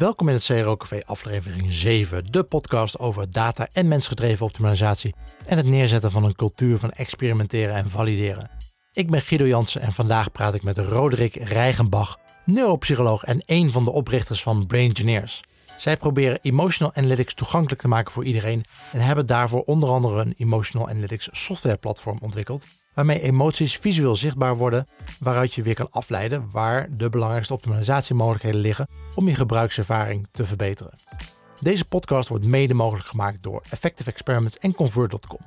Welkom in het CRO Café aflevering 7, de podcast over data en mensgedreven optimalisatie en het neerzetten van een cultuur van experimenteren en valideren. Ik ben Guido Jansen en vandaag praat ik met Roderick Rijgenbach, neuropsycholoog en een van de oprichters van Brain Engineers. Zij proberen emotional analytics toegankelijk te maken voor iedereen en hebben daarvoor onder andere een emotional analytics softwareplatform ontwikkeld, waarmee emoties visueel zichtbaar worden, waaruit je weer kan afleiden waar de belangrijkste optimalisatiemogelijkheden liggen om je gebruikservaring te verbeteren. Deze podcast wordt mede mogelijk gemaakt door Effective Experiments en Convert.com.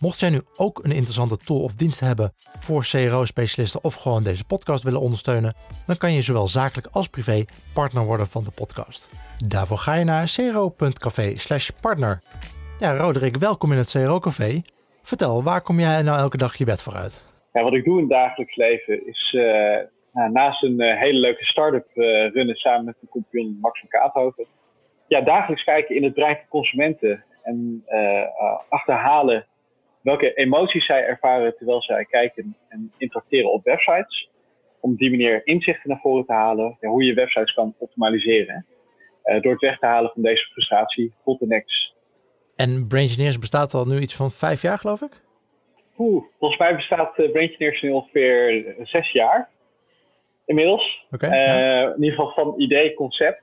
Mocht jij nu ook een interessante tool of dienst hebben voor CRO-specialisten of gewoon deze podcast willen ondersteunen, dan kan je zowel zakelijk als privé partner worden van de podcast. Daarvoor ga je naar cro.café/partner. Ja, Roderick, welkom in het CRO-café. Vertel, waar kom jij nou elke dag je bed voor uit? Ja, wat ik doe in het dagelijks leven is uh, nou, naast een uh, hele leuke start-up uh, runnen samen met mijn compagnon Max van Kaathoven. Ja, dagelijks kijken in het brein van consumenten en achterhalen welke emoties zij ervaren terwijl zij kijken en interacteren op websites. Om die manier inzichten naar voren te halen, hoe je websites kan optimaliseren. Door het weg te halen van deze frustratie, bottlenecks. En Brain Engineers bestaat al nu iets van vijf jaar, geloof ik? Oeh, volgens mij bestaat uh, Brain Engineers nu ongeveer zes jaar. Inmiddels. Okay, uh, ja. In ieder geval van idee, concept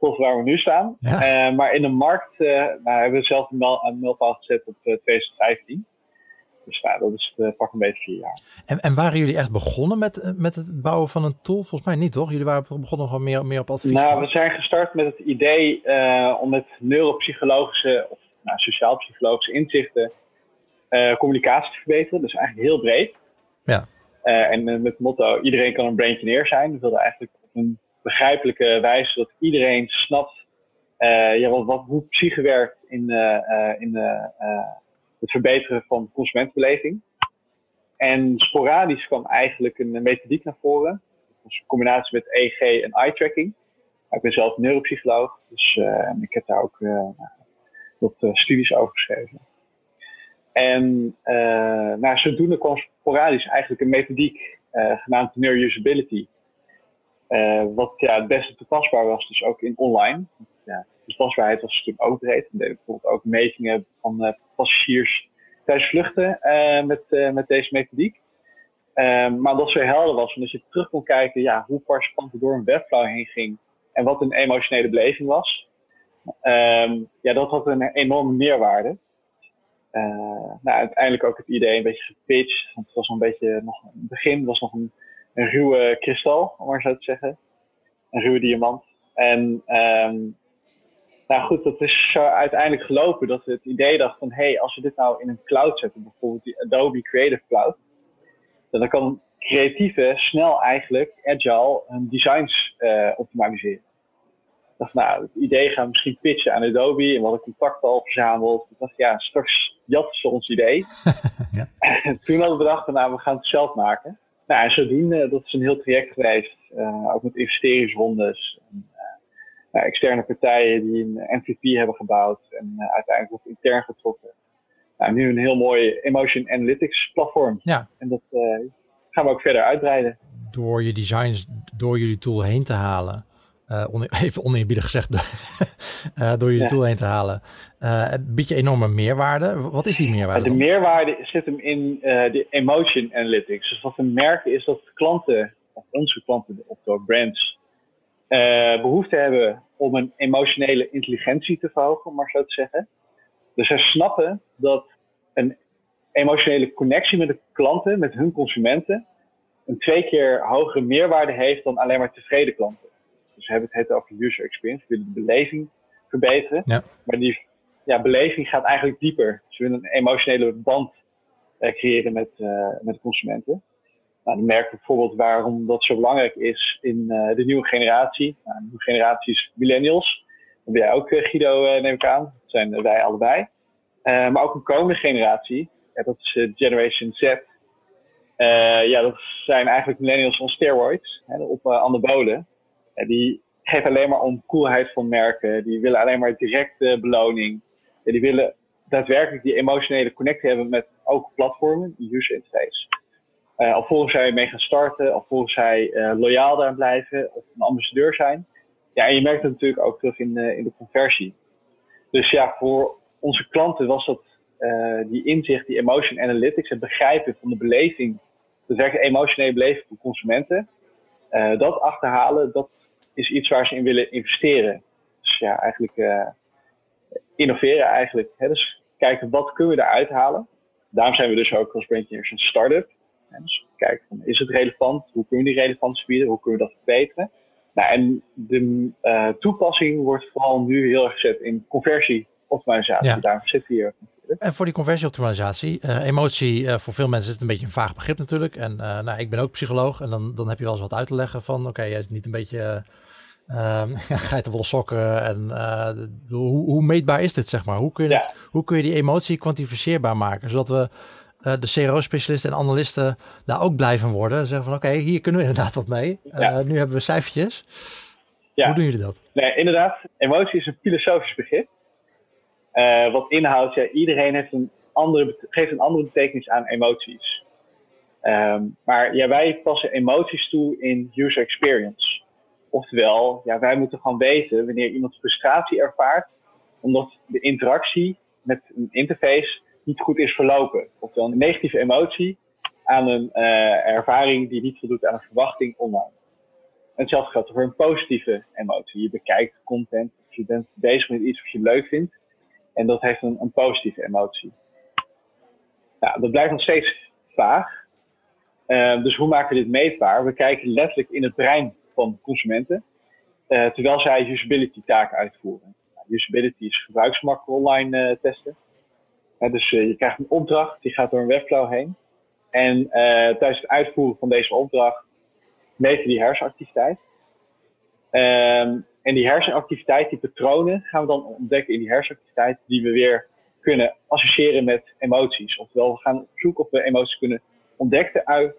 tot waar we nu staan. Ja. Uh, maar in de markt nou, hebben we zelf een, een mijlpaal gezet op uh, 2015. Dus nou, dat is pak een beetje vier jaar. En, en, waren jullie echt begonnen met, met het bouwen van een tool? Volgens mij niet, toch? Jullie waren begonnen gewoon meer, meer op advies. Nou, we zijn gestart met het idee om met neuropsychologische of nou, sociaal-psychologische inzichten communicatie te verbeteren. Dus eigenlijk heel breed. Ja. en met het motto: iedereen kan een brain engineer zijn. We wilden eigenlijk op een begrijpelijke wijze, zodat iedereen snapt ja, wat, wat, hoe psyche werkt in, in het verbeteren van consumentenbeleving. En sporadisch kwam eigenlijk een methodiek naar voren. Dus een combinatie met EEG en eye-tracking. Ik ben zelf neuropsycholoog, dus ik heb daar ook wat studies over geschreven. En nou, zodoende kwam sporadisch eigenlijk een methodiek genaamd neurousability. Uh, wat ja, het beste toepasbaar was, dus ook in online. Ja, toepasbaarheid was natuurlijk ook breed. We deden bijvoorbeeld ook metingen van passagiers tijdens vluchten met, met deze methodiek. maar dat zo helder was, omdat je terug kon kijken ja, hoe participanten door een webflow heen ging en wat een emotionele beleving was. Um, ja, dat had een enorme meerwaarde. nou, uiteindelijk ook het idee een beetje gepitcht. Want het was een beetje, nog, het begin was nog een ruwe kristal, om maar zo te zeggen. Een ruwe diamant. En um, nou goed, dat is zo uiteindelijk gelopen dat we het idee dachten van, hé, hey, als we dit nou in een cloud zetten, bijvoorbeeld die Adobe Creative Cloud, dan kan creatieve snel eigenlijk agile hun designs uh, optimaliseren. Dacht, nou, het idee gaan we misschien pitchen aan Adobe en we hadden contacten al verzameld. Ik dacht, ja, straks jatten ze ons idee. ja. En toen hadden we bedacht, nou, we gaan het zelf maken. Nou, en zodoende, dat is een heel traject geweest. Uh, ook met investeringsrondes. En, uh, nou, externe partijen die een MVP hebben gebouwd. En uh, uiteindelijk wordt intern getrokken. Nou, nu een heel mooi Emotion Analytics platform. Ja. En dat gaan we ook verder uitbreiden. Door je designs door jullie tool heen te halen. On, even oneerbiedig gezegd, door jullie ja. tool heen te halen. bied je enorme meerwaarde. Wat is die meerwaarde? De meerwaarde zit hem in uh, de emotion analytics. Dus wat we merken is dat klanten, of onze klanten, oftewel brands, uh, behoefte hebben om een emotionele intelligentie te verhogen, om maar zo te zeggen. Dus zij snappen dat een emotionele connectie met de klanten, met hun consumenten, een twee keer hogere meerwaarde heeft dan alleen maar tevreden klanten. Dus we hebben het over user experience, we willen de beleving verbeteren. Ja. Maar die ja, beleving gaat eigenlijk dieper. Dus we willen een emotionele band uh, creëren met, uh, met consumenten. Nou, dan merken we bijvoorbeeld waarom dat zo belangrijk is in uh, de nieuwe generatie. Nou, de nieuwe generatie is millennials. Dat ben jij ook, Guido, neem ik aan. Dat zijn wij allebei. maar ook een komende generatie. Ja, dat is Generation Z. ja, dat zijn eigenlijk millennials on steroids. Hè, op anabolen. Die geven alleen maar om coolheid van merken. Die willen alleen maar directe beloning. Die willen daadwerkelijk die emotionele connectie hebben met ook platformen, die user interface. Uh, alvorens zij mee gaan starten, alvorens zij uh, loyaal daar blijven of een ambassadeur zijn. Ja, en je merkt het natuurlijk ook terug in, in de conversie. Dus ja, voor onze klanten was dat die inzicht, die emotion analytics, het begrijpen van de beleving, de werkelijk emotionele beleving voor consumenten, dat achterhalen, dat is iets waar ze in willen investeren. Dus ja, eigenlijk innoveren eigenlijk. Hè? Dus kijken wat kunnen we eruit halen. Daarom zijn we dus ook als Brainteers een start-up. Dus kijken, is het relevant? Hoe kunnen we die relevantie bieden? Hoe kunnen we dat verbeteren? Nou, en de uh, toepassing wordt vooral nu heel erg gezet in conversieoptimalisatie. Ja. Daarom zit hier. En voor die conversieoptimalisatie, uh, emotie, uh, voor veel mensen is het een beetje een vaag begrip natuurlijk. En nou, ik ben ook psycholoog en dan, dan heb je wel eens wat uit te leggen van, oké, okay, jij is niet een beetje Um, geitenwolle sokken. En uh, hoe, hoe, meetbaar is dit, zeg maar? Hoe kun je, het, hoe kun je die emotie kwantificeerbaar maken? Zodat we uh, de CRO-specialisten en analisten daar ook blij van worden. Zeggen van oké, okay, hier kunnen we inderdaad wat mee. Uh, ja. Nu hebben we cijfertjes. Ja. Hoe doen jullie dat? Nee, inderdaad. Emotie is een filosofisch begrip. wat inhoudt, ja, iedereen heeft een andere, geeft een andere betekenis aan emoties. Um, maar ja, wij passen emoties toe in user experience. Oftewel, ja, wij moeten gewoon weten wanneer iemand frustratie ervaart, omdat de interactie met een interface niet goed is verlopen. Oftewel een negatieve emotie aan een uh, ervaring die niet voldoet aan een verwachting online. En hetzelfde geldt voor een positieve emotie. Je bekijkt content, je bent bezig met iets wat je leuk vindt. En dat heeft een, een positieve emotie. Nou, dat blijft nog steeds vaag. Uh, dus hoe maken we dit meetbaar? We kijken letterlijk in het brein van consumenten, uh, terwijl zij usability taken uitvoeren. Nou, usability is gebruiksgemak online uh, testen. dus uh, je krijgt een opdracht, die gaat door een webflow heen. En tijdens het uitvoeren van deze opdracht meten die hersenactiviteit. Um, en die hersenactiviteit, die patronen, gaan we dan ontdekken in die hersenactiviteit, die we weer kunnen associëren met emoties. Oftewel, we gaan op zoek of we emoties kunnen ontdekken uit,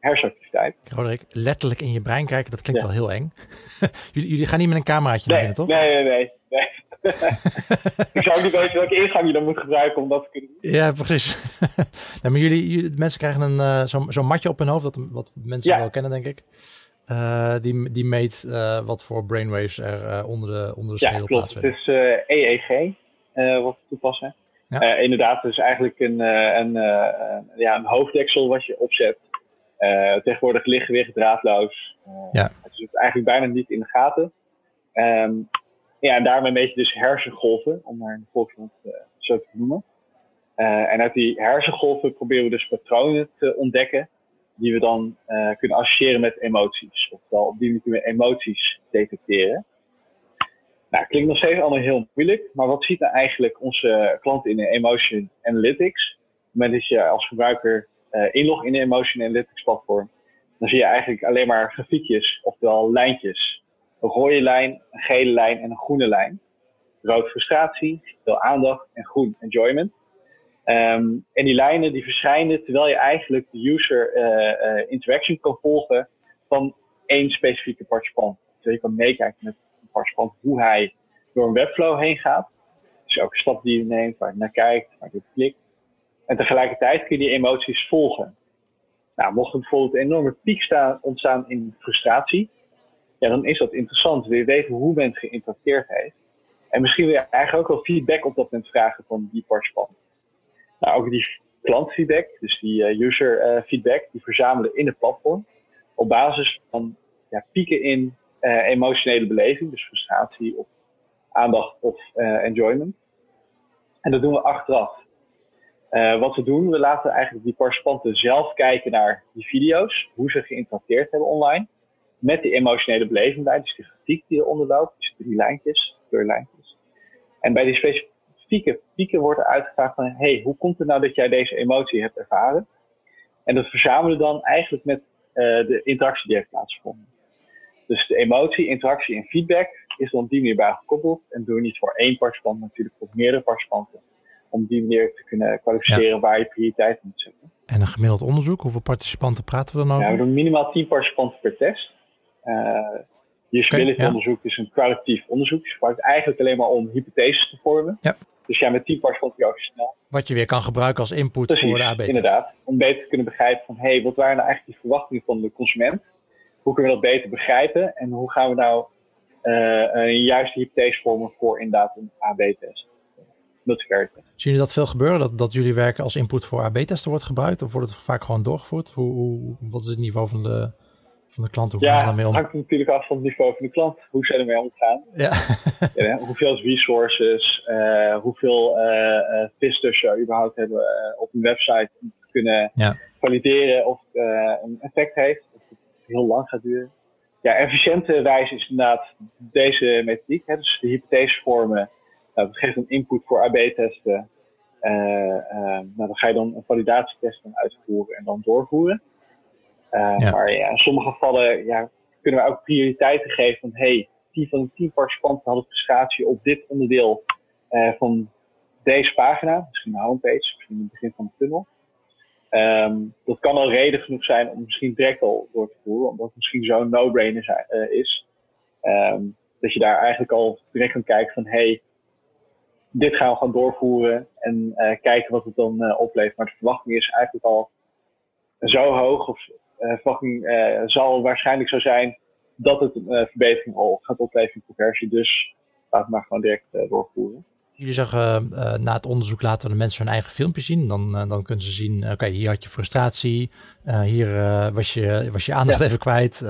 hersenactiviteit. Roderick, letterlijk in je brein kijken, dat klinkt wel heel eng. jullie, jullie, gaan niet met een cameraatje naar binnen, toch? Nee, nee, nee. nee. ik zou ook niet weten welke ingang je dan moet gebruiken om dat te kunnen doen. Ja, precies. nee, maar jullie, jullie, mensen krijgen een uh, zo'n zo matje op hun hoofd, dat, wat mensen wel kennen, denk ik. Uh, die, die meet uh, wat voor brainwaves er onder de, onder de schedel ja, klopt. Het is EEG wat we toepassen. Ja. Uh, inderdaad, dus eigenlijk een, uh, een, uh, ja, een hoofddeksel wat je opzet. tegenwoordig lichtgewicht, draadloos. ja. Het is eigenlijk bijna niet in de gaten. Um, ja, en daarmee meet je dus hersengolven, om maar een volksmond zo te noemen. en uit die hersengolven proberen we dus patronen te ontdekken die we dan kunnen associëren met emoties. Oftewel, op die manier kunnen we emoties detecteren. Nou, klinkt nog steeds allemaal heel moeilijk, maar wat ziet nou eigenlijk onze klant in de Emotion Analytics? Op het moment dat je als gebruiker uh, inlogt in de Emotion Analytics platform, dan zie je eigenlijk alleen maar grafiekjes, oftewel lijntjes. Een rode lijn, een gele lijn en een groene lijn. Rood frustratie, veel aandacht en groen enjoyment. Um, en die lijnen die verschijnen terwijl je eigenlijk de user uh, uh, interaction kan volgen van één specifieke participant. Terwijl je kan meekijken met participant hoe hij door een webflow heen gaat. Dus elke stap die hij neemt, waar hij naar kijkt, waar hij klikt. En tegelijkertijd kun je die emoties volgen. Nou, mocht er bijvoorbeeld een enorme piek staan, ontstaan in frustratie, ja, dan is dat interessant. Wil je weten hoe men geïnteracteerd heeft. En misschien wil je eigenlijk ook wel feedback op dat moment vragen van die participant. Nou, ook die klantfeedback, dus die uh, user uh, feedback, die verzamelen in het platform. Op basis van ja, pieken in uh, emotionele beleving, dus frustratie of aandacht of uh, enjoyment. En dat doen we achteraf. Uh, wat we doen, we laten eigenlijk die participanten zelf kijken naar die video's, hoe ze geïnteracteerd hebben online, met die emotionele beleving bij, dus die grafiek die eronder loopt, dus drie lijntjes, kleurlijntjes. En bij die specifieke pieken wordt er uitgevraagd van, hey, hoe komt het nou dat jij deze emotie hebt ervaren? En dat verzamelen we dan eigenlijk met de interactie die heeft plaatsgevonden. Dus de emotie, interactie en feedback is dan die manier bij gekoppeld. En doe je niet voor één participant, maar natuurlijk voor meerdere participanten. Om die manier te kunnen kwalificeren waar je prioriteit moet zetten. En een gemiddeld onderzoek, hoeveel participanten praten we dan over? Ja, we doen minimaal 10 participanten per test. Uh, usability okay, onderzoek is een kwalitatief onderzoek. Je gebruikt eigenlijk alleen maar om hypotheses te vormen. Ja. Dus ja, met 10 participanten je snel. Wat je weer kan gebruiken als input voor de AB. inderdaad. Om beter te kunnen begrijpen van, hé, hey, wat waren nou eigenlijk die verwachtingen van de consument? Hoe kunnen we dat beter begrijpen en hoe gaan we nou een juiste hypothese vormen voor inderdaad een AB-test. Zien jullie dat veel gebeuren, dat, dat jullie werken als input voor AB-testen wordt gebruikt? Of wordt het vaak gewoon doorgevoerd? Hoe, hoe, wat is het niveau van de, van de klant? Hoe ja, het hangt natuurlijk af van het niveau van de klant. Hoe ze ermee omgaan. Ja. ja hoeveel resources, uh, hoeveel uh, visitors ze überhaupt hebben op een website om te kunnen ja. valideren of het een effect heeft. Heel lang gaat duren. Ja, efficiënte wijze is inderdaad deze methodiek. Hè, dus de hypothesevormen nou, dat geeft een input voor AB-testen. Uh, uh, nou, dan ga je dan een validatietest uitvoeren en dan doorvoeren. Uh, Maar ja, in sommige gevallen ja, kunnen we ook prioriteiten geven van hey, 10 van de 10 participanten hadden frustratie op dit onderdeel van deze pagina, misschien een homepage, misschien het begin van de tunnel. Um, dat kan al reden genoeg zijn om misschien direct al door te voeren, omdat het misschien zo'n no-brainer is. Um, dat je daar eigenlijk al direct kan kijken van hey, dit gaan we gaan doorvoeren en uh, kijken wat het dan uh, oplevert. Maar de verwachting is eigenlijk al zo hoog, of uh, verwachting zal waarschijnlijk zo zijn dat het een verbetering al gaat opleveren in conversie. Dus laten we maar gewoon direct doorvoeren. Jullie zeggen na het onderzoek laten de mensen hun eigen filmpje zien. Dan, dan kunnen ze zien, oké, hier had je frustratie, hier was, je, was je aandacht even kwijt,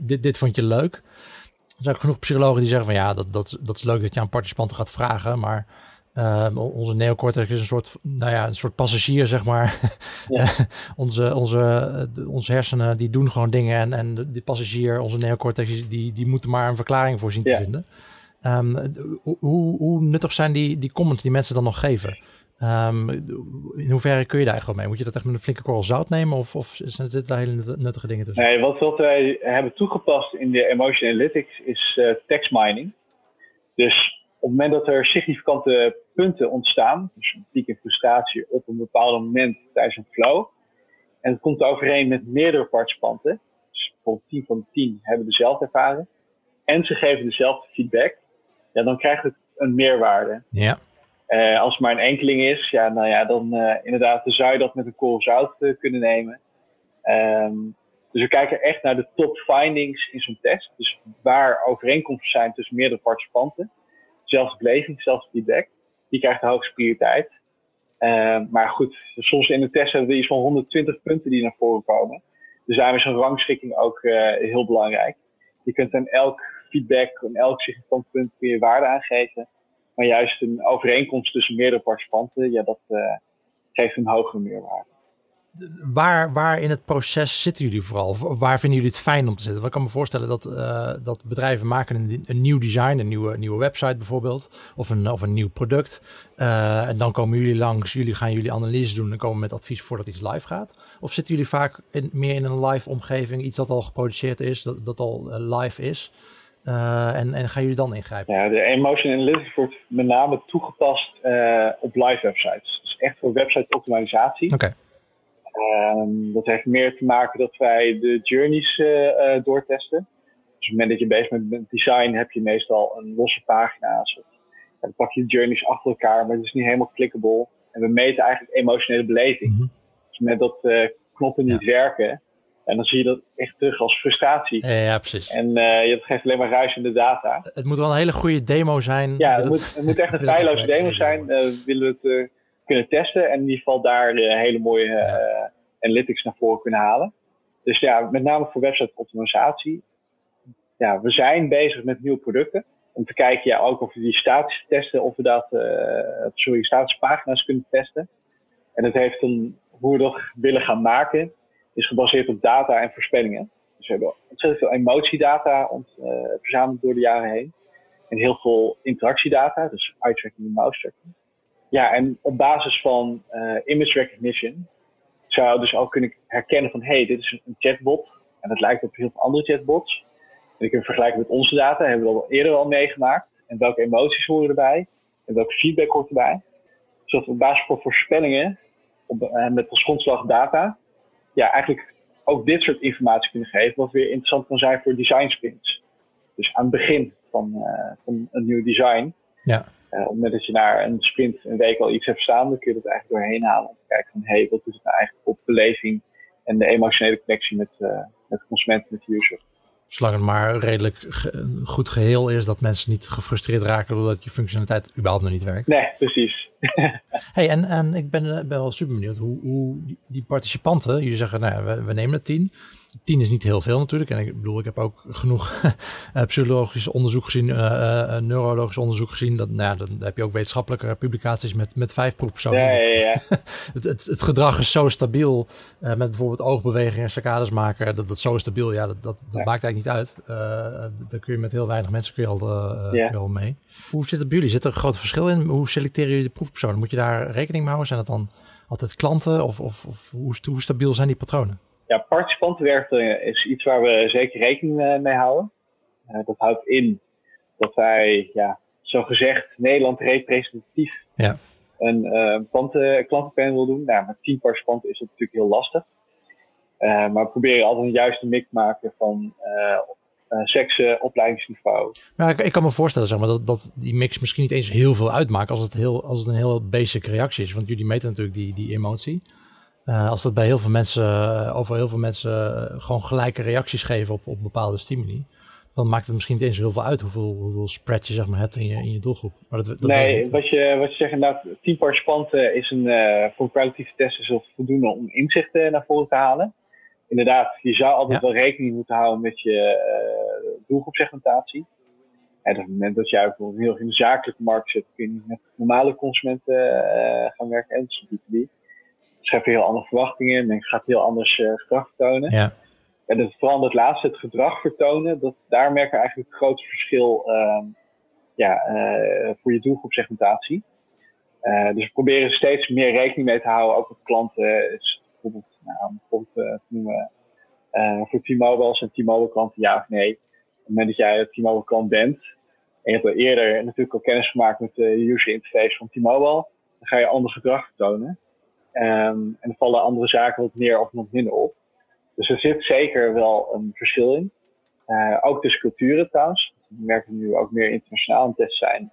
dit, dit vond je leuk. Er zijn ook genoeg psychologen die zeggen van ja, dat, dat, dat is leuk dat je aan participanten gaat vragen, maar uh, onze neocortex is een soort, nou ja, een soort passagier, zeg maar. Ja. onze, onze, onze hersenen die doen gewoon dingen en, en die passagier, onze neocortex, die, die moeten maar een verklaring voor zien te vinden. Um, hoe, nuttig zijn die, die comments die mensen dan nog geven? Um, in hoeverre kun je daar eigenlijk mee? Moet je dat echt met een flinke korrel zout nemen of, of dit daar hele nuttige dingen tussen? Nee, wat, wij hebben toegepast in de Emotion Analytics is uh, text mining. Dus op het moment dat er significante punten ontstaan, dus een piek frustratie op een bepaald moment tijdens een flow, en het komt overeen met meerdere participanten, dus bijvoorbeeld 10 van de 10 hebben dezelfde ervaring, en ze geven dezelfde feedback, ja, dan krijgt het een meerwaarde. Ja. Uh, als het maar een enkeling is, ja, nou ja, dan uh, inderdaad zou je dat met een korrel zout uh, kunnen nemen. Um, dus we kijken echt naar de top findings in zo'n test. Dus waar overeenkomsten zijn tussen meerdere participanten. Zelfs beleving, zelfs feedback. Die krijgt de hoogste prioriteit. Uh, maar goed, soms in de test hebben we iets van 120 punten die naar voren komen. Dus daarom is een rangschikking ook heel belangrijk. Je kunt aan elk feedback, aan elk significant punt kun je waarde aangeven. Maar juist een overeenkomst tussen meerdere participanten, ja, dat uh, geeft een hogere meerwaarde. Waar, waar in het proces zitten jullie vooral? Waar vinden jullie het fijn om te zitten? Ik kan me voorstellen dat, uh, dat bedrijven maken een, nieuw design, een nieuwe, nieuwe website bijvoorbeeld, of een, of een nieuw product. Uh, en dan komen jullie langs, jullie gaan jullie analyse doen en komen met advies voordat iets live gaat. Of zitten jullie vaak meer in een live omgeving, iets dat al geproduceerd is, dat, dat al live is? Uh, en, en gaan jullie dan ingrijpen? Ja, de Emotion Analytics wordt met name toegepast uh, op live websites. Dus echt voor website optimalisatie. Oké. Okay. Um, dat heeft meer te maken dat wij de journeys uh, doortesten. Dus op het moment dat je bezig bent met design heb je meestal een losse pagina's. Of, dan pak je de journeys achter elkaar, maar het is niet helemaal clickable. En we meten eigenlijk emotionele beleving. Mm -hmm. Dus met dat knoppen niet ja. werken, en dan zie je dat echt terug als frustratie. Ja, ja precies. En uh, je geeft alleen maar ruis in de data. Het moet wel een hele goede demo zijn. Ja, het, moet, het moet echt een feilloze demo zijn. Uh, willen we het uh, kunnen testen en in ieder geval daar hele mooie ja. analytics naar voren kunnen halen. Dus ja, met name voor website optimalisatie. Ja, we zijn bezig met nieuwe producten. Om te kijken ja, ook of we die statische testen, of we dat, sorry, statische pagina's kunnen testen. En dat heeft dan, hoe we dat willen gaan maken, is gebaseerd op data en voorspellingen. Dus we hebben ontzettend veel emotiedata ont, uh, verzameld door de jaren heen. En heel veel interactiedata, dus eye tracking en mouse tracking. Ja, en op basis van uh, image recognition zou je dus ook kunnen herkennen van hé, hey, dit is een chatbot. En dat lijkt op heel veel andere chatbots. En ik kan vergelijken met onze data, hebben we al eerder al meegemaakt. En welke emoties horen erbij? En welke feedback hoort erbij? Zodat we op basis van voorspellingen, uh, met als grondslag data, ja, eigenlijk ook dit soort informatie kunnen geven, wat weer interessant kan zijn voor design sprints. Dus aan het begin van, uh, van een nieuw design, ja. Uh, op het moment dat je naar een sprint een week al iets hebt staan, dan kun je dat eigenlijk doorheen halen om te kijken van hé, hey, wat is het nou eigenlijk op beleving en de emotionele connectie met, uh, met de consument, met de user. Zolang het maar redelijk goed geheel is, dat mensen niet gefrustreerd raken doordat je functionaliteit überhaupt nog niet werkt. Nee, precies. hey, en, en ik ben, ben wel super benieuwd hoe, hoe die participanten, jullie zeggen, nou, we, we nemen het tien. 10 is niet heel veel natuurlijk. En ik bedoel, ik heb ook genoeg uh, psychologisch onderzoek gezien, uh, neurologisch onderzoek gezien. Dat, nou ja, dan heb je ook wetenschappelijke publicaties met, met vijf proefpersonen. Ja, ja, ja. het, het, het, gedrag is zo stabiel. met bijvoorbeeld oogbewegingen en saccades maken. Dat, dat zo stabiel, ja, dat, dat, dat maakt eigenlijk niet uit. daar kun je met heel weinig mensen kun je al, al mee. Hoe zit het bij jullie? Zit er een groot verschil in? Hoe selecteren jullie de proefpersonen? Moet je daar rekening mee houden? Zijn dat dan altijd klanten? Of, of, of hoe, hoe stabiel zijn die patronen? Ja, participantenwerven is iets waar we zeker rekening eh, mee houden. Uh, dat houdt in dat wij, ja, zo gezegd, Nederland representatief ja. een uh, klanten, klantenpanel doen. Nou, met tien participanten is dat natuurlijk heel lastig. Uh, maar we proberen altijd een juiste mix te maken van uh, seksen, opleidingsniveau. Maar ik, ik, kan me voorstellen zeg maar, dat, dat die mix misschien niet eens heel veel uitmaakt als het, heel, als het een heel basic reactie is. Want jullie meten natuurlijk die, die emotie. Uh, als dat bij heel veel mensen, uh, over heel veel mensen uh, gewoon gelijke reacties geven op, op bepaalde stimuli, dan maakt het misschien niet eens heel veel uit hoeveel, hoeveel spread je zeg maar, hebt in je, in je doelgroep. Maar dat, dat nee, wat je, wat je zegt inderdaad, 10 participanten is een, voor kwalitatieve testen is voldoende om inzichten naar voren te halen. Inderdaad, je zou altijd wel rekening moeten houden met je doelgroepsegmentatie. En op het moment dat jij bijvoorbeeld heel in de zakelijke markt zit, kun je niet met normale consumenten gaan werken en dus B2B schep je heel andere verwachtingen en gaat heel anders uh, gedrag vertonen. Ja. En dat vooral het laatste, het gedrag vertonen, dat, daar merken we eigenlijk het grootste verschil uh, ja, uh, voor je doelgroepsegmentatie. Uh, dus we proberen steeds meer rekening mee te houden, ook met klanten. Is bijvoorbeeld, nou, bijvoorbeeld noemen, voor T-Mobile zijn T-Mobile klanten ja of nee. Op het moment dat jij een T-Mobile klant bent, en je hebt al eerder natuurlijk al kennis gemaakt met de user interface van T-Mobile, dan ga je ander gedrag vertonen. Um, en er vallen andere zaken wat meer of wat minder op. Dus er zit zeker wel een verschil in. Uh, ook tussen culturen trouwens. We merken nu ook meer internationaal aan het zijn.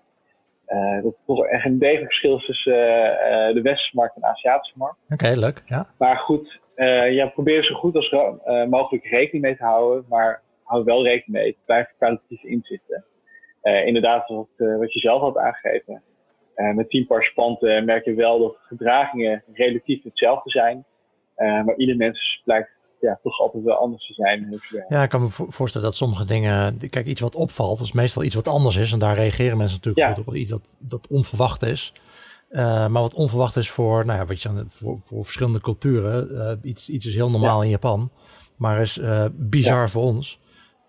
Uh, dat er toch echt een degelijk verschil is tussen uh, de westerse markt en de Aziatische markt. Oké, leuk. Ja. Maar goed, ja, probeer zo goed als mogelijk rekening mee te houden. Maar hou wel rekening mee. Blijf kwalitatieve inzichten. inderdaad, wat, wat je zelf had aangegeven. Uh, met tien participanten merk je wel dat gedragingen relatief hetzelfde zijn. Uh, maar ieder mens blijkt ja, toch altijd wel anders te zijn. Ja, ik kan me voorstellen dat sommige dingen, kijk, iets wat opvalt, is meestal iets wat anders is. En daar reageren mensen natuurlijk goed op iets dat, dat onverwacht is. Uh, maar wat onverwacht is voor, nou ja, wat je voor, voor verschillende culturen. iets, iets is heel normaal in Japan, maar is bizar voor ons.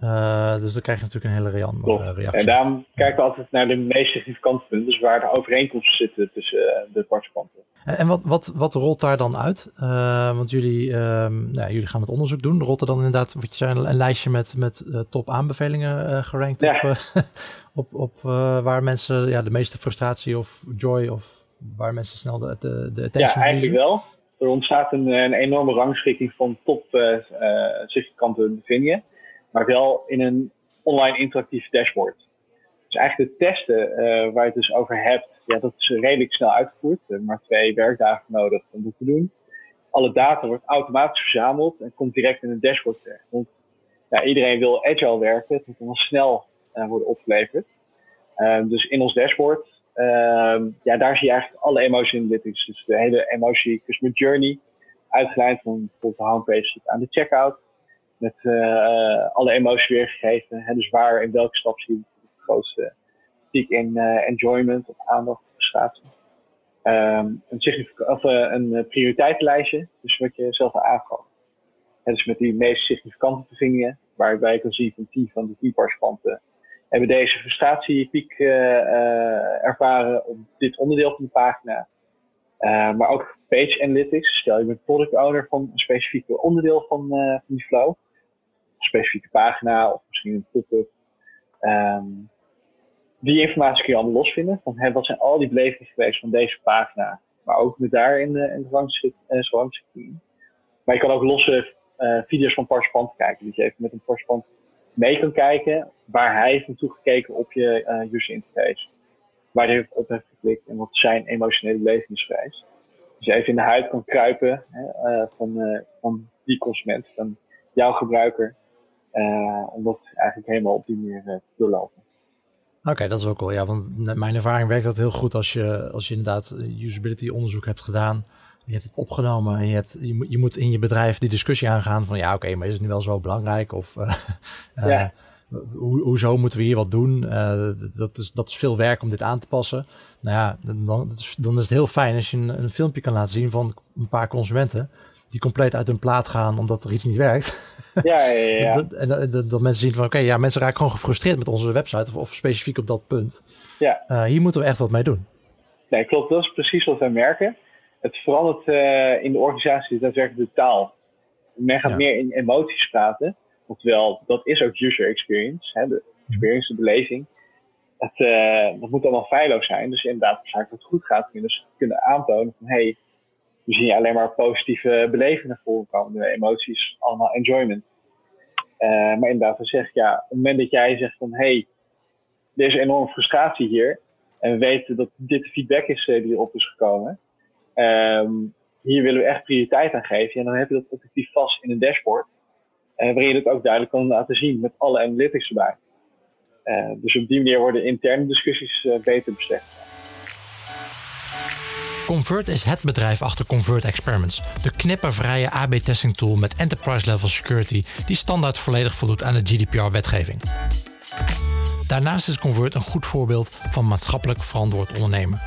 Uh, dus dan krijg je natuurlijk een hele uh, reactie. En daarom kijken we altijd naar de meest significante punten, dus waar de overeenkomsten zitten tussen uh, de participanten. En wat, wat, wat rolt daar dan uit? want jullie, um, nou, jullie gaan het onderzoek doen. Rolt er dan inderdaad, wat je zei, een, lijstje met, met top aanbevelingen gerankt ja. op, op, op waar mensen ja, de meeste frustratie of joy of waar mensen snel de, de, de attention Ja, eigenlijk wel. Er ontstaat een, een enorme rangschikking van top significante bevindingen maar wel in een online interactief dashboard. Dus eigenlijk de testen uh, waar je het dus over hebt, ja, dat is redelijk snel uitgevoerd. Hebben maar twee werkdagen nodig om dat te doen. Alle data wordt automatisch verzameld en komt direct in een dashboard terecht. Want ja, iedereen wil agile werken, het moet dan snel uh, worden opgeleverd. Uh, dus in ons dashboard, ehm, ja, daar zie je eigenlijk alle emotion analytics. Dus de hele emotie customer journey, uitgeleid van de homepage tot aan de checkout met uh, alle emoties weergegeven. Hè, dus waar, in welke stap zie je het grootste piek in enjoyment of aandacht of frustratie. Um, een, of, een prioriteitenlijstje, dus wat je zelf aangaf. dus met die meest significante bevindingen, waarbij je kan zien van 10 van de 10 participanten hebben deze frustratiepiek ervaren op dit onderdeel van de pagina. maar ook page analytics. Stel je bent product owner van een specifieke onderdeel van, van die flow specifieke pagina of misschien een pop-up. Um, die informatie kun je allemaal losvinden. Van hè, wat zijn al die belevingen van deze pagina. Maar ook met daarin uh, in de rangschikking. Maar je kan ook losse uh, video's van participanten kijken. Dus je even met een participant mee kan kijken waar hij heeft naartoe gekeken op je uh, user interface. Waar hij op heeft geklikt en wat zijn emotionele beleving is. Dus je even in de huid kan kruipen hè, van, van die consument, van jouw gebruiker. Om dat eigenlijk helemaal op die manier te doorlopen. Oké, dat is ook wel. Ja, want mijn ervaring werkt dat heel goed als je, als je inderdaad usability onderzoek hebt gedaan. Je hebt het opgenomen en je, hebt, je, moet, je moet in je bedrijf die discussie aangaan van ja, oké, maar is het nu wel zo belangrijk? Of uh, ja. Ho hoezo moeten we hier wat doen? Uh, dat, is, dat is veel werk om dit aan te passen. Nou ja, dan, dan is het heel fijn als je een, een, filmpje kan laten zien van een paar consumenten die compleet uit hun plaat gaan omdat er iets niet werkt. Ja, ja, ja. dat, en dat, dat, mensen zien van oké, ja, mensen raken gewoon gefrustreerd met onze website of, of specifiek op dat punt. Ja. Uh, hier moeten we echt wat mee doen. Nee, klopt. Dat is precies wat wij merken. Het verandert uh, in de organisatie daadwerkelijk de taal. Men gaat meer in emoties praten. Oftewel, dat is ook user experience. Hè, de experience, de beleving. Het, uh, dat moet allemaal feilloos zijn. Dus inderdaad, als het goed gaat, kun je dus kunnen aantonen van hey, we zien alleen maar positieve belevingen voorkomen. De emoties, allemaal enjoyment. Uh, maar inderdaad, dan zeg ja, op het moment dat jij zegt van hey, er is enorme frustratie hier. En we weten dat dit de feedback is uh, die erop is gekomen. Um, hier willen we echt prioriteit aan geven. En dan heb je dat objectief vast in een dashboard. Uh, waarin je dat ook duidelijk kan laten zien met alle analytics erbij. Dus op die manier worden interne discussies beter beslecht. Convert is het bedrijf achter Convert Experiments, de knippervrije AB-testing tool met enterprise-level security die standaard volledig voldoet aan de GDPR-wetgeving. Daarnaast is Convert een goed voorbeeld van maatschappelijk verantwoord ondernemen.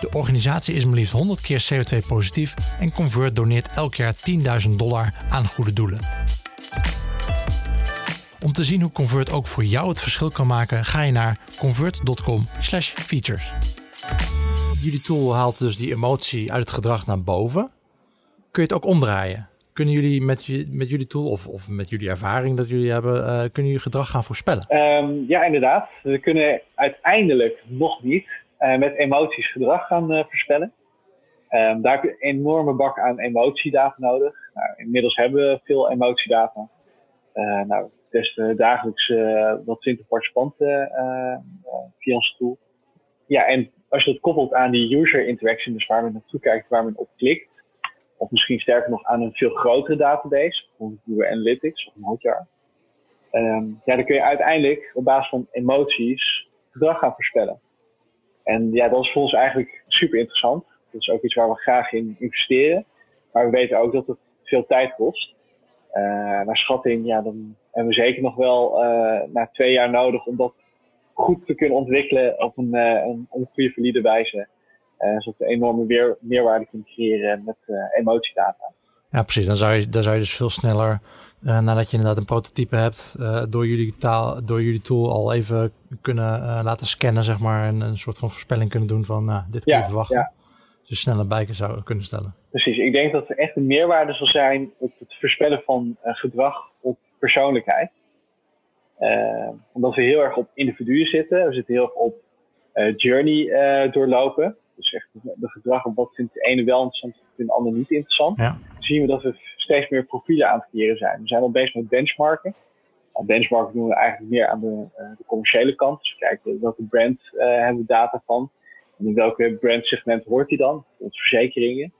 De organisatie is maar liefst 100 keer CO2-positief en Convert doneert elk jaar 10.000 dollar aan goede doelen. Om te zien hoe Convert ook voor jou het verschil kan maken, ga je naar convert.com/features. Jullie tool haalt dus die emotie uit het gedrag naar boven. Kun je het ook omdraaien? Kunnen jullie met, met jullie tool of, of met jullie ervaring dat jullie hebben, uh, kunnen jullie gedrag gaan voorspellen? Um, ja, inderdaad. We kunnen uiteindelijk nog niet uh, met emoties gedrag gaan uh, voorspellen. Um, daar heb je een enorme bak aan emotiedata nodig. Nou, inmiddels hebben we veel emotiedata. Nou, we testen dagelijks wel 20 participanten via onze tool. Ja, en als je dat koppelt aan die user interaction, dus waar men naartoe kijkt, waar men op klikt, of misschien sterker nog aan een veel grotere database, bijvoorbeeld Google Analytics of Hotjar, um, ja, dan kun je uiteindelijk op basis van emoties gedrag gaan voorspellen. En ja, dat is voor ons eigenlijk super interessant. Dat is ook iets waar we graag in investeren. Maar we weten ook dat het veel tijd kost. Uh, naar schatting, ja, dan hebben we zeker nog wel uh, na twee jaar nodig om dat goed te kunnen ontwikkelen op een, uh, een, een goede, valide wijze. zodat we enorme weer, meerwaarde kunnen creëren met emotiedata. Ja, precies. Dan zou je, dan zou je dus veel sneller uh, nadat je inderdaad een prototype hebt, uh, door, jullie taal, door jullie tool al even kunnen uh, laten scannen, zeg maar, en een soort van voorspelling kunnen doen van, nou, dit kun je verwachten. Ja. Dus sneller bijken zou kunnen stellen. Precies. Ik denk dat er echt een meerwaarde zal zijn op het voorspellen van gedrag op persoonlijkheid. Omdat we heel erg op individuen zitten. We zitten heel erg op journey doorlopen. Dus echt de gedrag op wat vindt de ene wel interessant, vindt de ander niet interessant. Ja. zien we dat we steeds meer profielen aan het creëren zijn. We zijn al bezig met benchmarken. Al benchmarken doen we eigenlijk meer aan de, de commerciële kant. Dus we kijken welke brand uh, hebben we data van. En in welke brandsegment hoort die dan? Bijvoorbeeld verzekeringen.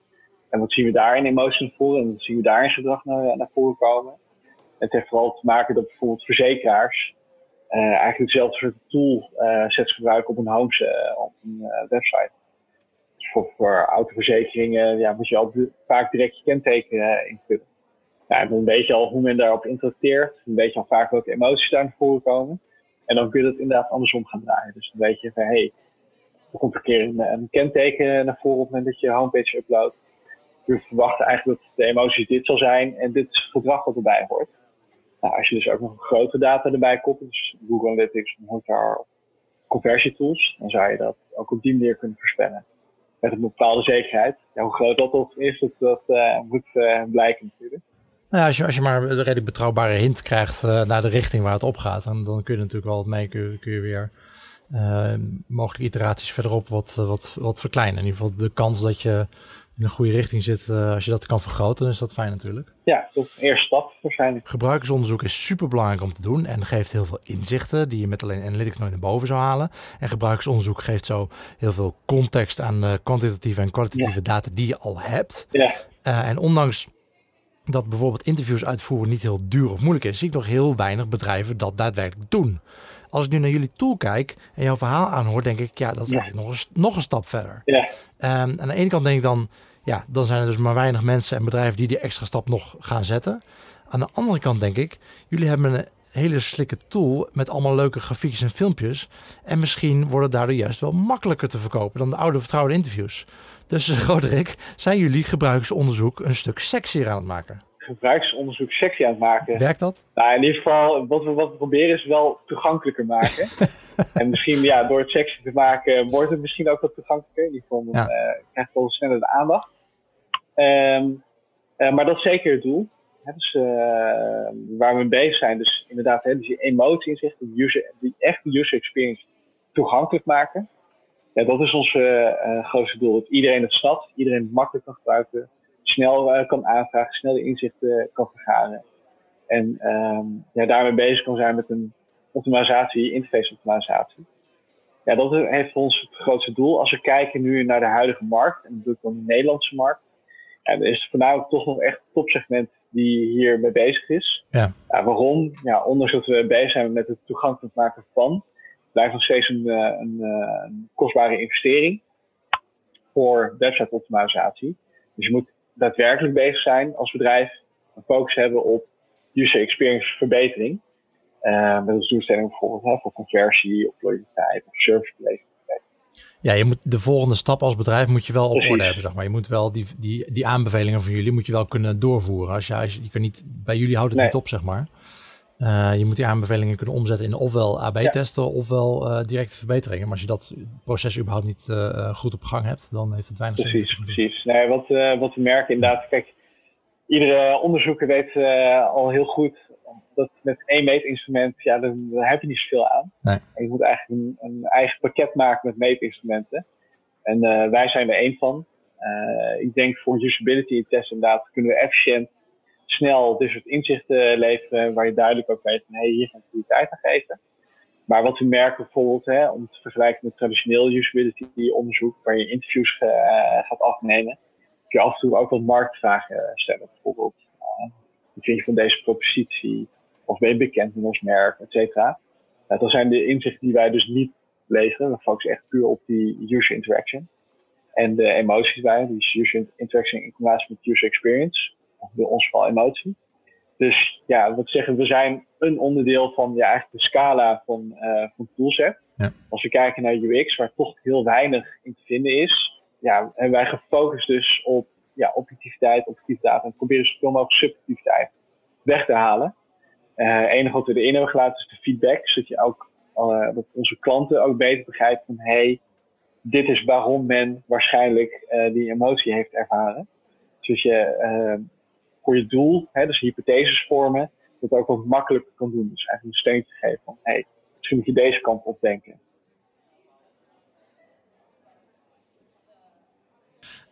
En wat zien we daar in emotie voor en wat zien we daar in gedrag naar, naar voren komen? Het heeft vooral te maken dat bijvoorbeeld verzekeraars uh, eigenlijk dezelfde soort tool sets gebruiken op een home, op een website voor, voor autoverzekeringen ja, moet je al vaak direct je kenteken uh, invullen. Ja, dan weet je al hoe men daarop interacteert. Dan weet je al vaak welke emoties daar naar voren komen. En dan kun je het inderdaad andersom gaan draaien. Dus dan weet je van, hé, hey, er komt een keer een, kenteken naar voren op het moment dat je homepage uploadt. We verwachten eigenlijk dat de emoties dit zal zijn en dit is het gedrag wat erbij hoort. Nou, als je dus ook nog grote data erbij koppelt, dus Google Analytics, Hotjar conversietools, dan zou je dat ook op die manier kunnen voorspellen met een bepaalde zekerheid. Ja, hoe groot dat ook is, dat, dat uh, moet uh, blijken natuurlijk. Nou als, je, als je maar een redelijk betrouwbare hint krijgt uh, naar de richting waar het op gaat, dan, kun je natuurlijk wel mee, kun, kun je weer mogelijke iteraties verderop wat, wat, wat verkleinen. In ieder geval de kans dat je in een goede richting zit, uh, als je dat kan vergroten, dan is dat fijn natuurlijk. Ja, dat is een eerste stap waarschijnlijk. Gebruikersonderzoek is super belangrijk om te doen en geeft heel veel inzichten die je met alleen analytics nooit naar boven zou halen. En gebruikersonderzoek geeft zo heel veel context aan uh, kwantitatieve en kwalitatieve ja. data die je al hebt. Ja. Uh, en ondanks dat bijvoorbeeld interviews uitvoeren niet heel duur of moeilijk is, zie ik nog heel weinig bedrijven dat daadwerkelijk doen. Als ik nu naar jullie tool kijk en jouw verhaal aanhoor, denk ik, ja, dat is eigenlijk nog een, nog een stap verder. Ja. Um, aan de ene kant denk ik dan, ja, dan zijn er dus maar weinig mensen en bedrijven die die extra stap nog gaan zetten. Aan de andere kant denk ik, jullie hebben een hele slikke tool met allemaal leuke grafiekjes en filmpjes. En misschien wordt het daardoor juist wel makkelijker te verkopen dan de oude vertrouwde interviews. Dus Roderick, zijn jullie gebruiksonderzoek een stuk sexier aan het maken? Gebruiksonderzoek sexy aan het maken. Werkt dat? Nou, in ieder geval, wat we, wat we proberen is wel toegankelijker maken. en misschien ja, door het sexy te maken wordt het misschien ook wat toegankelijker. In ieder geval ja. uh, krijgt het wel sneller de aandacht. Um, uh, maar dat is zeker het doel. Hè, dus, uh, waar we mee bezig zijn, dus inderdaad, hè, dus die emotie inzicht, die, user, die echte user experience toegankelijk maken. Ja, dat is ons grootste doel. Dat iedereen het snapt, iedereen het makkelijk kan gebruiken, snel uh, kan aanvragen, snel de inzichten kan vergaren. En um, ja, daarmee bezig kan zijn met een optimalisatie, interface optimalisatie. Ja, dat heeft voor ons het grootste doel. Als we kijken nu naar de huidige markt, en dat doe ik dan de Nederlandse markt, ja, dan is het voornamelijk toch nog echt het topsegment die hier mee bezig is. Ja. ja waarom? Ja, ondanks dat we bezig zijn met het toegankelijk maken van, blijft nog steeds een, een, een kostbare investering voor website optimalisatie. Dus je moet daadwerkelijk bezig zijn als bedrijf, een focus hebben op user experience verbetering. Uh, met als doelstelling bijvoorbeeld hè, voor conversie of loyaliteit of service beleving. Ja, je moet de volgende stap als bedrijf moet je wel op Precies. orde hebben, zeg maar. Je moet wel die, die, die aanbevelingen van jullie moet je wel kunnen doorvoeren. Als je, als je, je kan niet, bij jullie houdt het nee. niet op, zeg maar. Uh, je moet die aanbevelingen kunnen omzetten in ofwel AB-testen ja. ofwel uh, directe verbeteringen. Maar als je dat proces überhaupt niet uh, goed op gang hebt, dan heeft het weinig zin. Precies, precies. Nee, wat, wat we merken inderdaad, kijk, iedere onderzoeker weet al heel goed dat met één meetinstrument, ja, daar, daar heb je niet zoveel aan. Nee. En je moet eigenlijk een, een, eigen pakket maken met meetinstrumenten. En wij zijn er één van. ik denk voor usability tests inderdaad kunnen we efficiënt snel dit soort inzichten leveren, waar je duidelijk ook weet van hey, hier gaan prioriteit aan geven. Maar wat we merken bijvoorbeeld, hè, om te vergelijken met traditioneel usability onderzoek, waar je interviews uh, gaat afnemen, kun je af en toe ook wat marktvragen stellen. Bijvoorbeeld, wat vind je van deze propositie? Of ben je bekend met ons merk, et cetera. Uh, dat zijn de inzichten die wij dus niet leveren. We focussen echt puur op die user interaction. En de emoties bij, die user interaction in combinatie met user experience bij ons vooral emotie. Dus ja, wat zeggen, we zijn een onderdeel van ja, eigenlijk de scala van, uh, van toolset. Ja. Als we kijken naar UX, waar toch heel weinig in te vinden is, ja, en wij gefocust dus op ja, objectiviteit, objectiviteit en proberen zoveel mogelijk subjectiviteit weg te halen. Uh, het enige wat we erin hebben gelaten is de feedback, zodat je ook uh, dat onze klanten ook beter begrijpen van hey, dit is waarom men waarschijnlijk uh, die emotie heeft ervaren. Dus je voor je doel, hè, dus hypotheses vormen, dat ook wat makkelijker kan doen. Dus eigenlijk een steun te geven van, hé, hey, misschien moet je deze kant op denken.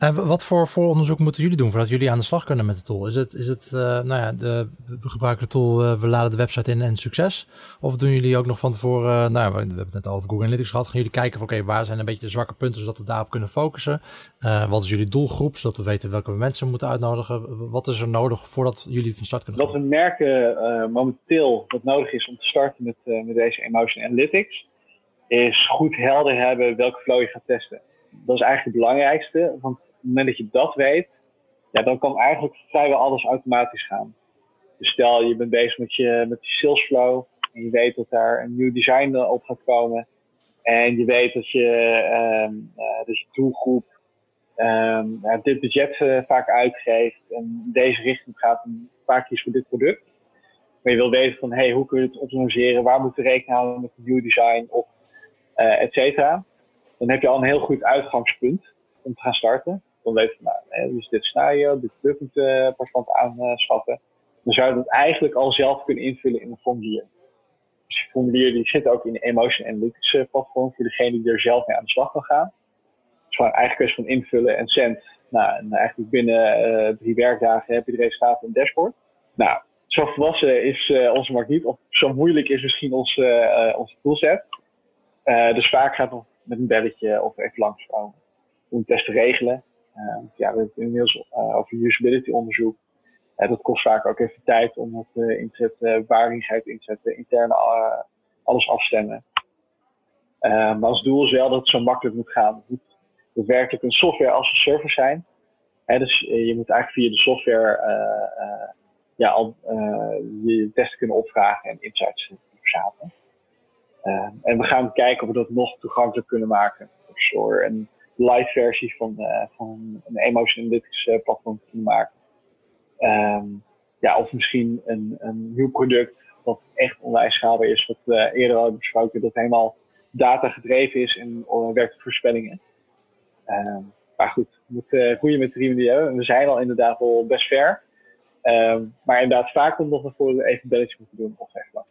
Uh, wat voor vooronderzoek moeten jullie doen voordat jullie aan de slag kunnen met de tool? Is het, is het uh, nou ja, de, we gebruiken de tool, uh, we laden de website in en succes? Of doen jullie ook nog van tevoren, nou we hebben het net over Google Analytics gehad, gaan jullie kijken van oké, waar zijn een beetje de zwakke punten zodat we daarop kunnen focussen? wat is jullie doelgroep, zodat we weten welke mensen we moeten uitnodigen? Wat is er nodig voordat jullie van start kunnen? Wat we merken momenteel wat nodig is om te starten met, met deze Emotion Analytics, is goed helder hebben welke flow je gaat testen. Dat is eigenlijk het belangrijkste, want het moment dat je dat weet, ja, dan kan eigenlijk vrijwel alles automatisch gaan. Dus stel je bent bezig met je, met salesflow en je weet dat daar een nieuw design op gaat komen. En je weet dat je, um, je doelgroep ja, dit budget uh, vaak uitgeeft en deze richting gaat en vaak kiest voor dit product. Maar je wil weten van, hey, hoe kun je het optimaliseren? Waar moet je rekening houden met een nieuw design of uh, et cetera? Dan heb je al een heel goed uitgangspunt om te gaan starten dan weet nou, dus dit scenario, dit product uh, partant aanschaffen. Dan zou je dat eigenlijk al zelf kunnen invullen in een formulier. Dus die formulier die zit ook in de Emotion Analytics uh, platform voor degene die er zelf mee aan de slag kan gaan. Het is gewoon eigenlijk kwestie van invullen en cent. Nou, en eigenlijk binnen uh, drie werkdagen heb je de resultaten in het dashboard. Nou, zo volwassen is onze markt niet, of zo moeilijk is misschien onze, uh, onze toolset. dus vaak gaat het met een belletje of even langskomen om een test te regelen. Ja, we hebben inmiddels uh, over usability onderzoek. dat kost vaak ook even tijd om het in te zetten, waardigheid in te zetten, intern alles afstemmen. maar als doel is wel dat het zo makkelijk moet gaan. Het moet daadwerkelijk een software als een server zijn. dus je moet eigenlijk via de software ja, al je testen kunnen opvragen en insights verzamelen. En we gaan kijken of we dat nog toegankelijk kunnen maken. Door een live versie van, uh, van een Emotion Analytics uh, platform te maken. Um, ja, of misschien een, een nieuw product wat echt online schaalbaar is, wat we eerder al hebben besproken, dat helemaal data gedreven is en werkt voorspellingen. Um, maar goed, we moeten groeien met de riemen die we zijn al inderdaad al best ver. Um, maar inderdaad, vaak komt nog voor even belletje moeten doen of echt wat.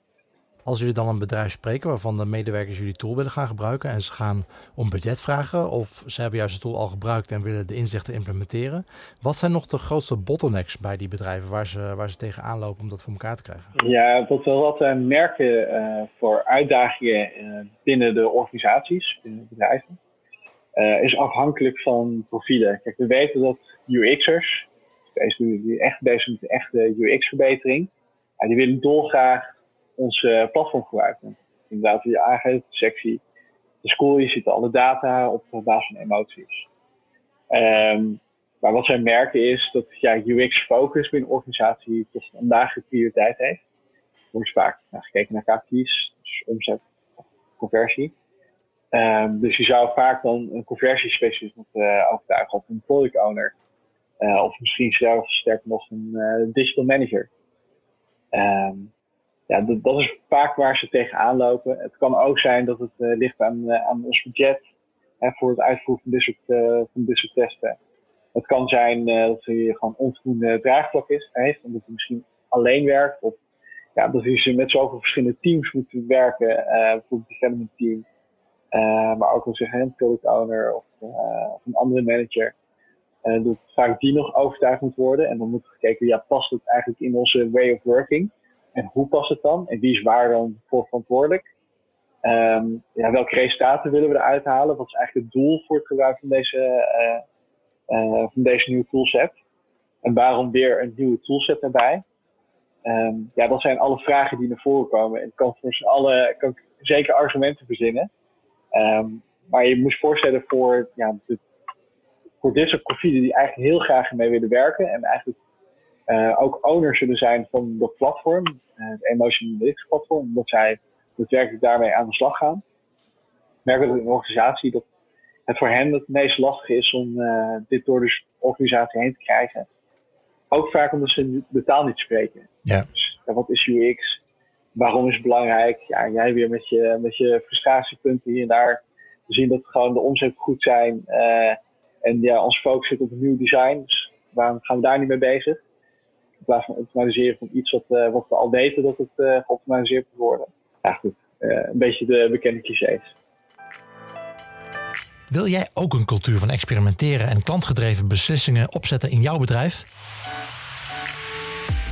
Als jullie dan een bedrijf spreken waarvan de medewerkers jullie tool willen gaan gebruiken en ze gaan om budget vragen of ze hebben juist de tool al gebruikt en willen de inzichten implementeren, wat zijn nog de grootste bottlenecks bij die bedrijven waar ze, waar ze tegenaan lopen om dat voor elkaar te krijgen? Ja, wat we wat we merken uh, voor uitdagingen uh, binnen de organisaties, binnen de bedrijven, is afhankelijk van profielen. Kijk, we weten dat UX'ers, deze die echt bezig met de echte UX-verbetering, die willen dolgraag ons uh, platform gebruiken. Inderdaad, je aangeeft, sectie, de school, je ziet alle data op basis van emoties. Um, maar wat zij merken is dat ja, UX-focus binnen een organisatie tot vandaag de prioriteit heeft. Er wordt vaak gekeken naar KPI's, dus omzet conversie. Um, dus je zou vaak dan een conversiespecialist moeten uh, overtuigen of een product owner. Uh, of misschien zelfs sterker nog een digital manager. Um, ja, dat, is vaak waar ze tegenaan lopen. Het kan ook zijn dat het uh, ligt aan, uh, aan ons budget voor het uitvoeren van dit soort, uh, van dit testen. Het kan zijn dat hij gewoon onvoldoende draagvlak is, heeft, omdat hij misschien alleen werkt. Of ja, dat hij met zoveel verschillende teams moet werken, bijvoorbeeld het development team. maar ook als een product owner of, of een andere manager. dat vaak die nog overtuigd moet worden. En dan moet gekeken, ja, past het eigenlijk in onze way of working? En hoe past het dan? En wie is waar dan voor verantwoordelijk? Um, ja, welke resultaten willen we eruit halen? Wat is eigenlijk het doel voor het gebruik van deze, uh, uh, van deze nieuwe toolset? En waarom weer een nieuwe toolset erbij? Um, ja, dat zijn alle vragen die naar voren komen. En ik kan voor z'n allen kan zeker argumenten verzinnen. Um, maar je moet je voorstellen voor, ja, voor dit soort profielen die eigenlijk heel graag mee willen werken. En eigenlijk uh, ook owner zullen zijn van dat platform, uh, het Emotion Analytics platform, omdat zij daadwerkelijk daarmee aan de slag gaan. Ik merk dat in een organisatie dat het voor hen het meest lastig is om uh, dit door de organisatie heen te krijgen. Ook vaak omdat ze de taal niet spreken. Ja. Dus, ja, wat is UX? Waarom is het belangrijk? Ja, jij weer met je, met je frustratiepunten hier en daar. We zien dat gewoon de omzet goed zijn. en ja, ons focus zit op een nieuw design. Dus waarom gaan we daar niet mee bezig? Plaats van optimaliseren van iets wat, uh, wat we al weten dat het uh, geoptimaliseerd moet worden. Ja, goed. Uh, een beetje de bekende clichés. Wil jij ook een cultuur van experimenteren en klantgedreven beslissingen opzetten in jouw bedrijf?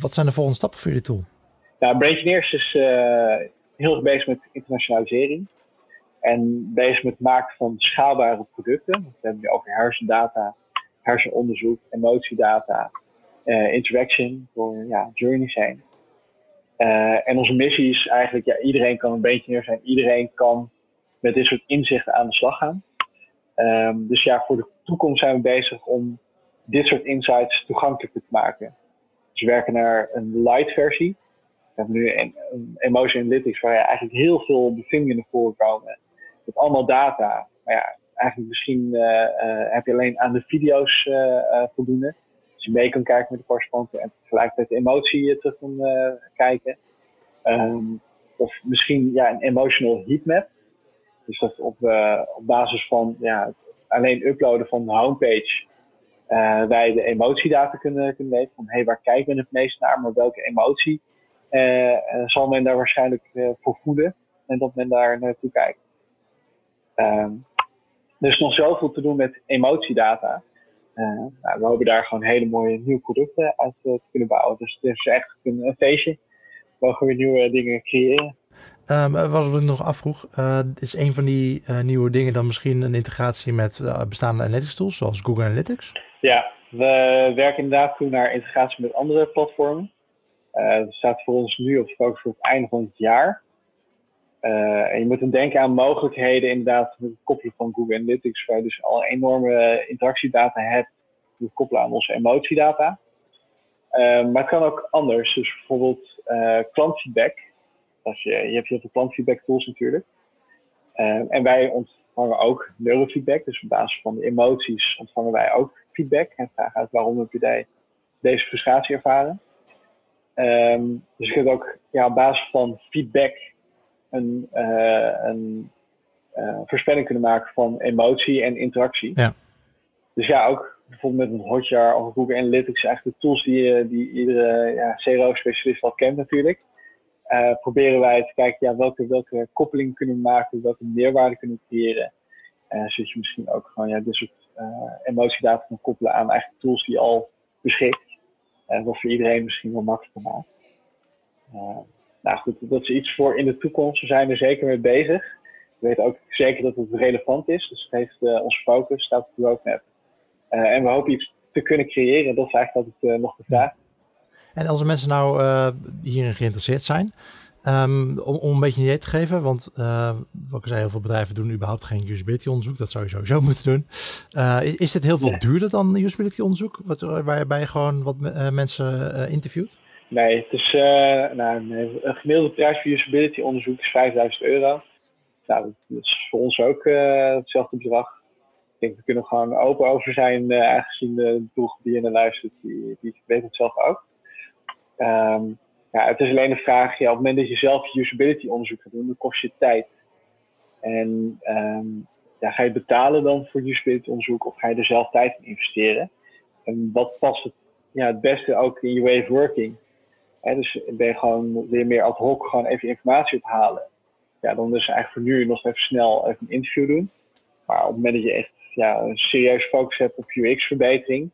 Wat zijn de volgende stappen voor jullie tool? Nou, Braingineers is uh, heel erg bezig met internationalisering. En bezig met het maken van schaalbare producten. We hebben nu over hersendata, hersenonderzoek, emotiedata, uh, interaction voor ja, journeys heen. Uh, en onze missie is eigenlijk, ja, iedereen kan een Braingineer zijn. Iedereen kan met dit soort inzichten aan de slag gaan. Um, dus ja, voor de toekomst zijn we bezig om dit soort insights toegankelijker te maken. Dus we werken naar een light versie. We hebben nu een, Emotion Analytics waar je eigenlijk heel veel bevindingen naar voren komen. Met allemaal data. Maar ja, eigenlijk misschien uh, uh, heb je alleen aan de video's uh, voldoende. Dus je mee kan kijken met de correspondenten en tegelijkertijd de emotie terug kan kijken. Um, of misschien ja, een emotional heatmap. Dus dat op, op basis van ja, alleen uploaden van de homepage wij de emotiedata kunnen, kunnen weten. Van hey, waar kijkt men het meest naar, maar welke emotie zal men daar waarschijnlijk voor voeden en dat men daar naartoe kijkt. Um, er is nog zoveel te doen met emotiedata. Uh, nou, we hopen daar gewoon hele mooie nieuwe producten uit uh, te kunnen bouwen. Dus het is echt een, een feestje. We mogen weer nieuwe dingen creëren. Um, wat ik nog afvroeg, uh, is een van die nieuwe dingen dan misschien een integratie met bestaande analytics tools, zoals Google Analytics? Ja, we werken inderdaad toe naar integratie met andere platformen. dat staat voor ons nu op focus voor het einde van het jaar. En je moet dan denken aan mogelijkheden inderdaad met het koppelen van Google Analytics, waar je dus al enorme interactiedata hebt, het koppelen aan onze emotiedata. Uh, maar het kan ook anders. Dus bijvoorbeeld klantfeedback. Als je, je hebt heel veel klantfeedback tools natuurlijk. en wij ontvangen ook neurofeedback. Dus op basis van de emoties ontvangen wij ook feedback. En vragen uit waarom heb je deze frustratie ervaren. Um, dus je kunt ook ja, op basis van feedback een, uh, een uh, voorspelling kunnen maken van emotie en interactie. Ja. Dus ja, ook bijvoorbeeld met een Hotjar of Google Analytics, eigenlijk de tools die, eh, die iedere ja, CRO-specialist al kent natuurlijk. Uh, proberen wij te kijken ja, welke, welke koppelingen kunnen we maken, welke meerwaarde kunnen creëren. Uh, zodat je misschien ook gewoon ja, dit soort emotiedata kan koppelen aan eigenlijk tools die al beschikt. wat voor iedereen misschien wel makkelijker maakt. Nou goed, dat is iets voor in de toekomst. We zijn er zeker mee bezig. We weten ook zeker dat het relevant is. Dus het heeft uh, onze focus, staat op de roadmap. Uh, en we hopen iets te kunnen creëren. Dat is eigenlijk altijd uh, nog de vraag. En als er mensen nou hierin geïnteresseerd zijn, um, om, om, een beetje een idee te geven, want wat ik zei, heel veel bedrijven doen überhaupt geen usability onderzoek. Dat zou je sowieso moeten doen. is, is dit heel veel duurder dan usability onderzoek, wat, waarbij je gewoon wat mensen interviewt? Nee, het is, uh, nou, een gemiddelde prijs voor usability onderzoek is 5000 euro. Nou, dat is voor ons ook uh, hetzelfde bedrag. Ik denk, we kunnen gewoon open over zijn, uh, aangezien de doelgroep die er luistert, die, die weet het zelf ook. Um, ja, het is alleen een vraag, ja, op het moment dat je zelf usability onderzoek gaat doen, dan kost je tijd. En ja, ga je betalen dan voor usability onderzoek of ga je er zelf tijd in investeren? En wat past het, ja, het beste ook in je way of working? dus ben je gewoon weer meer ad hoc gewoon even informatie ophalen. Ja, dan is eigenlijk voor nu nog even snel even een interview doen. Maar op het moment dat je echt ja, een serieus focus hebt op UX-verbetering,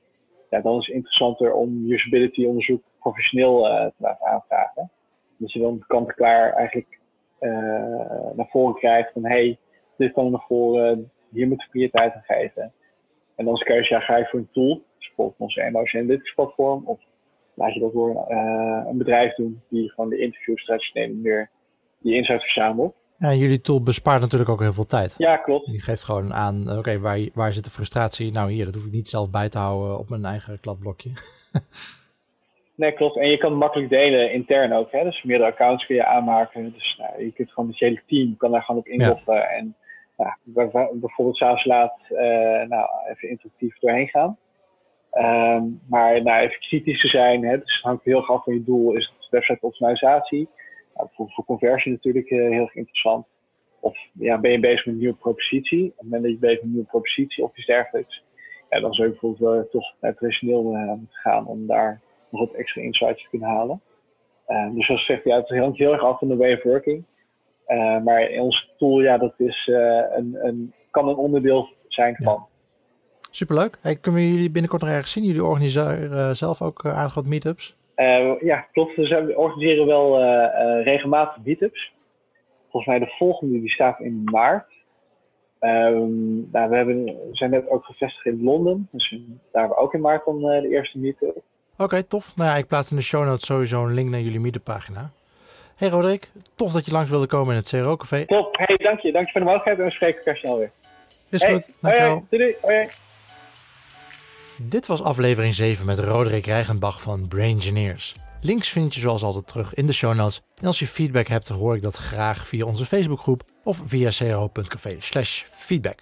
ja, dan is het interessanter om usability onderzoek professioneel uh, te laten aanvragen. Dat je dan kant-klaar eigenlijk uh, naar voren krijgt van hey, dit kan naar voren, hier moet je prioriteit aan geven. En dan is de keuze, ja, ga je voor een tool, dus bijvoorbeeld onze Emotion Analytics platform, of laat je dat door een, een bedrijf doen die gewoon de interviews traditioneel meer die insight verzamelt. Ja, en jullie tool bespaart natuurlijk ook heel veel tijd. Ja, klopt. Die geeft gewoon aan, eh, oké, waar, waar zit de frustratie? Nou hier, dat hoef ik niet zelf bij te houden op mijn eigen kladblokje. nee, klopt. En je kan het makkelijk delen intern ook. Hè? Dus meerdere accounts kun je aanmaken. Dus nou, je kunt gewoon het hele team kan daar gewoon op inloggen. Ja. En ja, bijvoorbeeld s'avonds laat uh, nou, even interactief doorheen gaan. Um, maar nou, even kritisch te zijn, hè, dus het hangt heel erg af van je doel. Is het website optimalisatie? Nou, voor, voor conversie natuurlijk uh, heel erg interessant. Of ja, ben je bezig met een nieuwe propositie? Op het moment dat je bezig met een nieuwe propositie of iets dergelijks, ja, dan zou je bijvoorbeeld uh, toch naar het traditioneel moeten gaan om daar wat extra insights te kunnen halen. Uh, dus zoals gezegd, ja, het hangt heel erg af van de way of working. maar in ons tool, ja, dat is, een, een, kan een onderdeel zijn van. Superleuk. Hey, kunnen we jullie binnenkort nog ergens zien? Jullie organiseren uh, zelf ook uh, aardig wat meetups? Uh, ja, klopt. We organiseren wel regelmatig meetups. Volgens mij de volgende die staat in maart. Um, nou, we, hebben, we zijn net ook gevestigd in Londen. Dus daar hebben we ook in maart dan de eerste meetup. Oké, okay, tof. Nou ja, ik plaats in de show notes sowieso een link naar jullie meetup pagina. Hey Roderick, tof dat je langs wilde komen in het CRO Café. Top, hey, dank je. Dank je voor de mogelijkheid en we spreken elkaar snel weer. Is hey, goed, dankjewel. Hoi, doei, doei. Dit was aflevering 7 met Roderick Rijgenbach van Brain Engineers. Links vind je zoals altijd terug in de show notes. En als je feedback hebt, hoor ik dat graag via onze Facebookgroep of via cro.café feedback.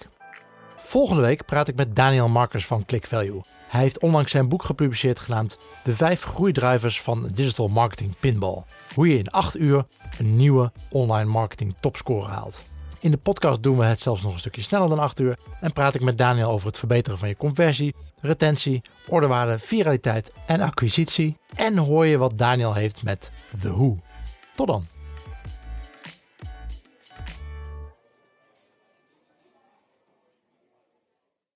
Volgende week praat ik met Daniel Markers van ClickValue. Hij heeft onlangs zijn boek gepubliceerd genaamd De 5 groeidrivers van Digital Marketing Pinball. Hoe je in 8 uur een nieuwe online marketing topscore haalt. In de podcast doen we het zelfs nog een stukje sneller dan 8 uur en praat ik met Daniel over het verbeteren van je conversie, retentie, ordewaarde, viraliteit en acquisitie. En hoor je wat Daniel heeft met The Who. Tot dan.